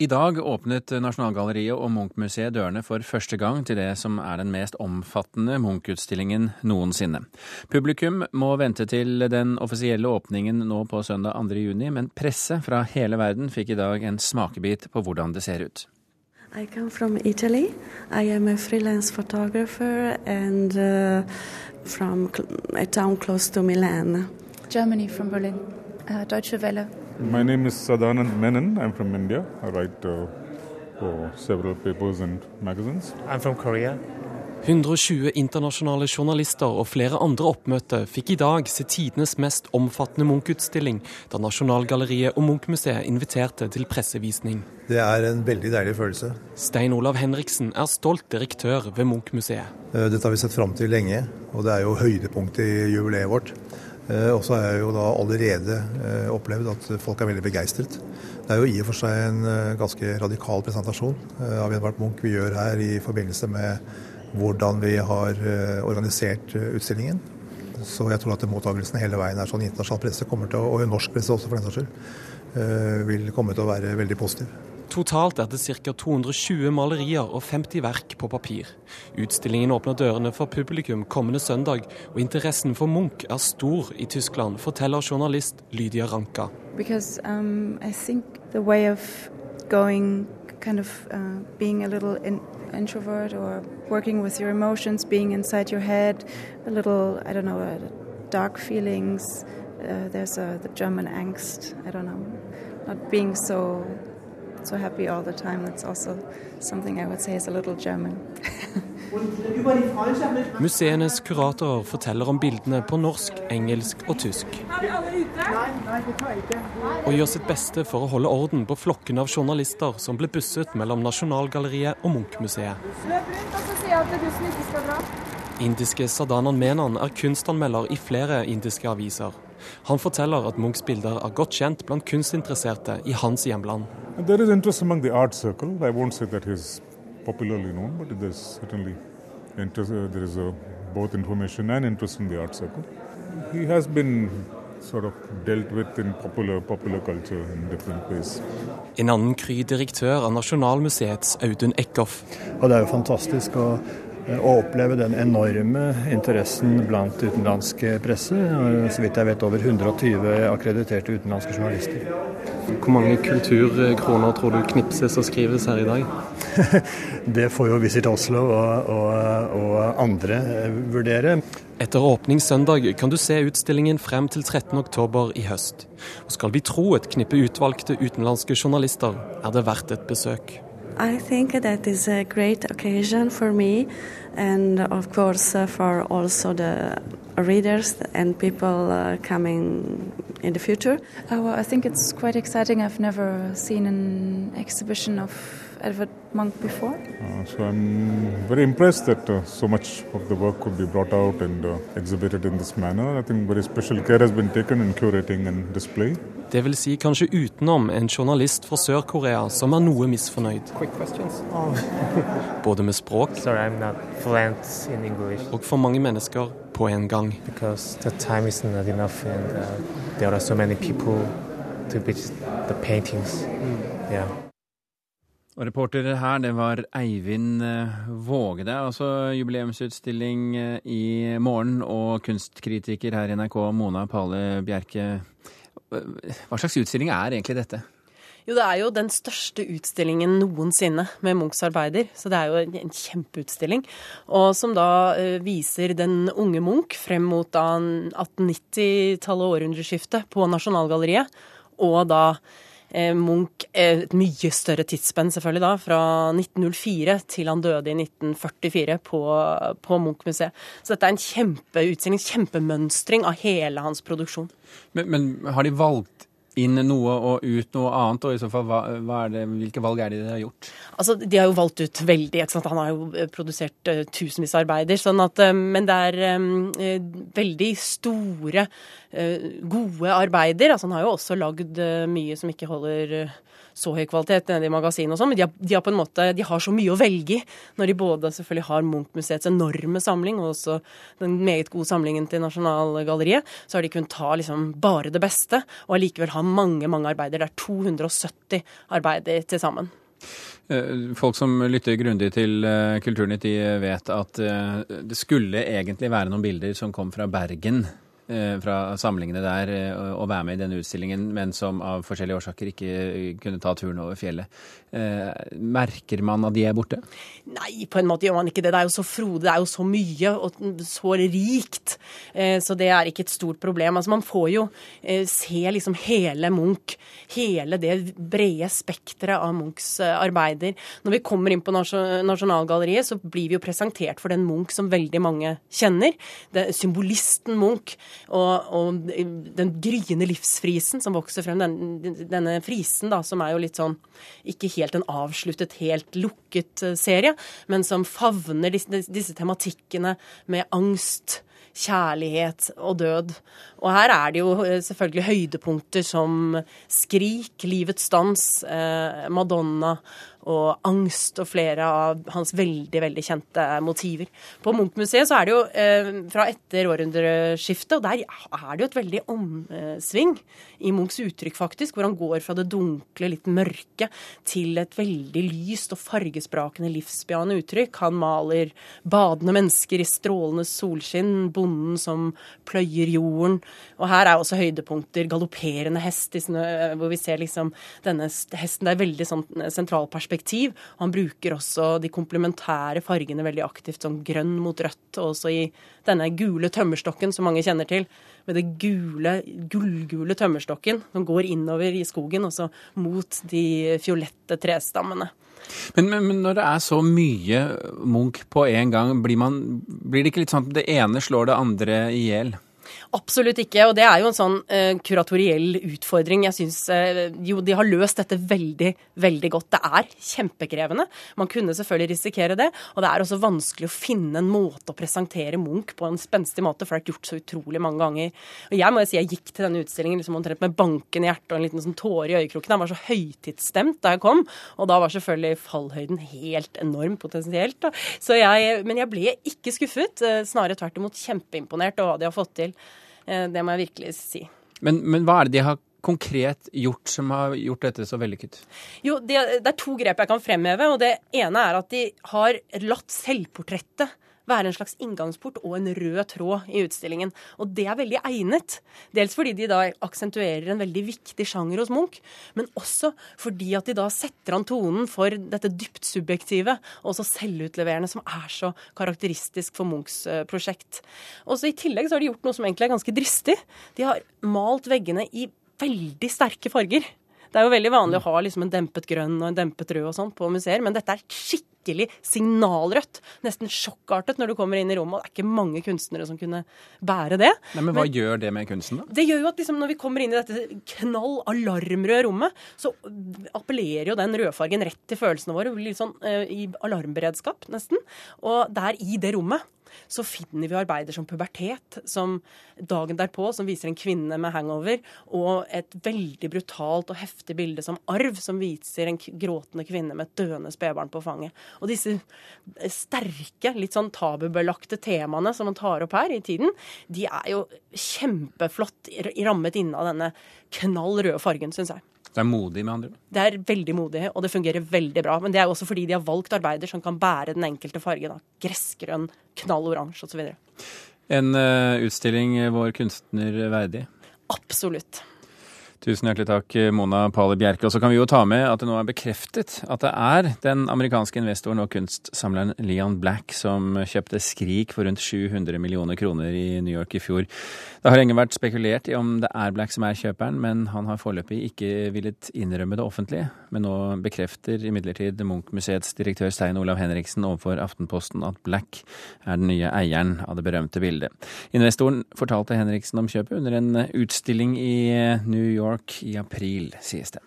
I dag åpnet Nasjonalgalleriet og Munch-museet dørene for første gang til det som er den mest omfattende Munch-utstillingen noensinne. Publikum må vente til den offisielle åpningen nå på søndag 2. juni, men presse fra hele verden fikk i dag en smakebit på hvordan det ser ut. I come from Italy. I am a freelance photographer and uh, from a town close to Milan. Germany from Berlin. Uh, Deutsche Welle. My name is Sadanand Menon. I'm from India. I write uh, for several papers and magazines. I'm from Korea. 120 internasjonale journalister og flere andre oppmøte fikk i dag se tidenes mest omfattende Munch-utstilling, da Nasjonalgalleriet og Munch-museet inviterte til pressevisning. Det er en veldig deilig følelse. Stein Olav Henriksen er stolt direktør ved Munch-museet. Eh, dette har vi sett fram til lenge, og det er jo høydepunktet i jubileet vårt. Eh, og så har jeg jo da allerede eh, opplevd at folk er veldig begeistret. Det er jo i og for seg en eh, ganske radikal presentasjon av Edvard Munch vi gjør her i forbindelse med hvordan vi har organisert utstillingen. Så jeg tror at mottakelsen hele veien er sånn internasjonal presse kommer til å, og norsk presse også for den saks skyld, vil komme til å være veldig positiv. Totalt er det ca. 220 malerier og 50 verk på papir. Utstillingen åpner dørene for publikum kommende søndag, og interessen for Munch er stor i Tyskland, forteller journalist Lydia Ranka. Because, um, going kind of uh, in introvert or working with your emotions, being inside your head, a little, I don't know, uh, dark feelings. Uh, there's a, the German angst, I don't know, not being so so happy all the time. That's also something I would say is a little German. Museenes kuratorer forteller om bildene på norsk, engelsk og tysk. Og gjør sitt beste for å holde orden på flokken av journalister som ble busset mellom Nasjonalgalleriet og Munch-museet. Indiske Sadanan Menan er kunstanmelder i flere indiske aviser. Han forteller at Munchs bilder er godt kjent blant kunstinteresserte i hans hjemland. There is interest among the art circle. I won't say that he's popularly known, but there's certainly interest. Uh, there is a, both information and interest in the art circle. He has been sort of dealt with in popular, popular culture in different ways. En annen Kry direktør av Nasjonalmuseets Audun Eckhoff. Og det er jo fantastisk å å oppleve den enorme interessen blant utenlandsk presse. Så vidt jeg vet over 120 akkrediterte utenlandske journalister. Hvor mange kulturkroner tror du knipses og skrives her i dag? det får jo Visit Oslo og, og, og andre vurdere. Etter åpningssøndag kan du se utstillingen frem til 13.10 i høst. Og skal vi tro et knippe utvalgte utenlandske journalister, er det verdt et besøk. I think that is a great occasion for me and of course uh, for also the readers and people uh, coming in the future. Oh, well, I think it's quite exciting. I've never seen an exhibition of Edward Monk before. Uh, so I'm very impressed that uh, so much of the work could be brought out and uh, exhibited in this manner. I think very special care has been taken in curating and display. Det vil si kanskje utenom en journalist fra Sør-Korea som er noe misfornøyd. Oh. Både med språk Sorry, og for mange mennesker på en gang. Because the time is not enough and uh, so many people to visit the paintings. Mm. Yeah. Og reporter her, det var Eivind eh, Våge. Det er altså jubileumsutstilling eh, i morgen, og kunstkritiker her i NRK, Mona Pale Bjerke. Hva slags utstilling er egentlig dette? Jo, det er jo den største utstillingen noensinne med Munchs arbeider. Så det er jo en kjempeutstilling. Og som da uh, viser den unge Munch frem mot 1890-tallet og århundreskiftet på Nasjonalgalleriet. Og da Eh, Munch et mye større tidsspenn, selvfølgelig da, fra 1904 til han døde i 1944 på, på Munch-museet. Så dette er en kjempeutstilling, kjempemønstring av hele hans produksjon. Men, men har de valgt inn noe og ut noe annet, og i så fall hva, hva det, hvilke valg er det de har gjort? Altså, De har jo valgt ut veldig. Han har jo produsert uh, tusenvis av arbeider. sånn at, uh, Men det er um, uh, veldig store, gode arbeider. Altså, han har jo også lagd mye som ikke holder så høy kvalitet nede i magasinet og sånn, men de har, de har, på en måte, de har så mye å velge i. Når de både selvfølgelig har Munch-museets enorme samling, og også den meget gode samlingen til Nasjonalgalleriet, så har de kunnet ta liksom bare det beste, og allikevel ha mange, mange arbeider. Det er 270 arbeider til sammen. Eh, folk som lytter grundig til eh, Kulturnytt, de vet at eh, det skulle egentlig være noen bilder som kom fra Bergen fra samlingene der eh, å være med i denne utstillingen, men som av forskjellige årsaker ikke kunne ta turen over fjellet. Eh, merker man at de er borte? Nei, på en måte gjør man ikke det. Det er jo så frodig, det er jo så mye og så rikt. Så det er ikke et stort problem. Altså Man får jo se liksom hele Munch, hele det brede spekteret av Munchs arbeider. Når vi kommer inn på Nasjonalgalleriet, så blir vi jo presentert for den Munch som veldig mange kjenner. Det er symbolisten Munch. Og, og den gryende livsfrisen som vokser frem, den, denne frisen da, som er jo litt sånn ikke helt en avsluttet, helt lukket eh, serie, men som favner disse, disse tematikkene med angst, kjærlighet og død. Og her er det jo eh, selvfølgelig høydepunkter som Skrik, Livets dans, eh, Madonna og angst og flere av hans veldig veldig kjente motiver. På Munch-museet så er det jo eh, fra etter århundreskiftet, og der er det jo et veldig omsving i Munchs uttrykk, faktisk, hvor han går fra det dunkle, litt mørke til et veldig lyst og fargesprakende, livsbejaende uttrykk. Han maler badende mennesker i strålende solskinn, bonden som pløyer jorden. Og her er også høydepunkter. Galopperende hest hvor vi ser liksom denne hesten. Det er veldig sånn sentralperspektiv perspektiv. Han bruker også de komplementære fargene veldig aktivt, som grønn mot rødt. Og også i denne gule tømmerstokken som mange kjenner til. Med det gule, gullgule tømmerstokken som går innover i skogen, og så mot de fiolette trestammene. Men, men, men, når det er så mye Munch på en gang, blir, man, blir det ikke litt sånn at det ene slår det andre i hjel? Absolutt ikke. Og det er jo en sånn uh, kuratoriell utfordring. Jeg syns uh, jo de har løst dette veldig, veldig godt. Det er kjempekrevende. Man kunne selvfølgelig risikere det. Og det er også vanskelig å finne en måte å presentere Munch på en spenstig måte, for det er gjort så utrolig mange ganger. Og jeg må jo si jeg gikk til denne utstillingen liksom omtrent med banken i hjertet og en liten sånn tåre i øyekroken. Jeg var så høytidsstemt da jeg kom, og da var selvfølgelig fallhøyden helt enorm potensielt. Jeg, men jeg ble ikke skuffet, uh, snarere tvert imot kjempeimponert over hva de har fått til. Eh, det må jeg virkelig si. Men, men hva er det de har konkret gjort som har gjort dette så vellykket? Jo, det, det, er to grep jeg kan fremheve. og Det ene er at de har latt selvportrettet være en slags inngangsport og en rød tråd i utstillingen. Og det er veldig egnet. Dels fordi de da aksentuerer en veldig viktig sjanger hos Munch, men også fordi at de da setter an tonen for dette dypt subjektive og også selvutleverende som er så karakteristisk for Munchs eh, prosjekt. Og så I tillegg så har de gjort noe som egentlig er ganske dristig. De har malt veggene i veldig sterke farger. Det er jo veldig vanlig å ha liksom en dempet grønn og en dempet rød og sånn på museer, men dette er skikkelig skikkelig signalrødt. Nesten sjokkartet når du kommer inn i rommet. og Det er ikke mange kunstnere som kunne bære det. Nei, men hva men, gjør det med kunsten, da? Det gjør jo at liksom, når vi kommer inn i dette knall alarmrøde rommet, så appellerer jo den rødfargen rett til følelsene våre. Litt sånn uh, i alarmberedskap, nesten. Og der i det rommet så finner vi arbeider som pubertet, som dagen derpå, som viser en kvinne med hangover, og et veldig brutalt og heftig bilde som arv, som viser en gråtende kvinne med et døende spedbarn på fanget. Og disse sterke, litt sånn tabubelagte temaene som man tar opp her i tiden, de er jo kjempeflott rammet inne av denne knall røde fargen, syns jeg. Det er modig, med andre ord? Det er veldig modig, og det fungerer veldig bra. Men det er jo også fordi de har valgt arbeider som kan bære den enkelte fargen. Gressgrønn, knall oransje osv. En uh, utstilling vår kunstner verdig? Absolutt. Tusen hjertelig takk, Mona Pale Bjerke. Og så kan vi jo ta med at det nå er bekreftet at det er den amerikanske investoren og kunstsamleren Leon Black som kjøpte Skrik for rundt 700 millioner kroner i New York i fjor. Det har lenge vært spekulert i om det er Black som er kjøperen, men han har foreløpig ikke villet innrømme det offentlig. Men nå bekrefter imidlertid Munch-museets direktør Stein Olav Henriksen overfor Aftenposten at Black er den nye eieren av det berømte bildet. Investoren fortalte Henriksen om kjøpet under en utstilling i New York York i april, sies det.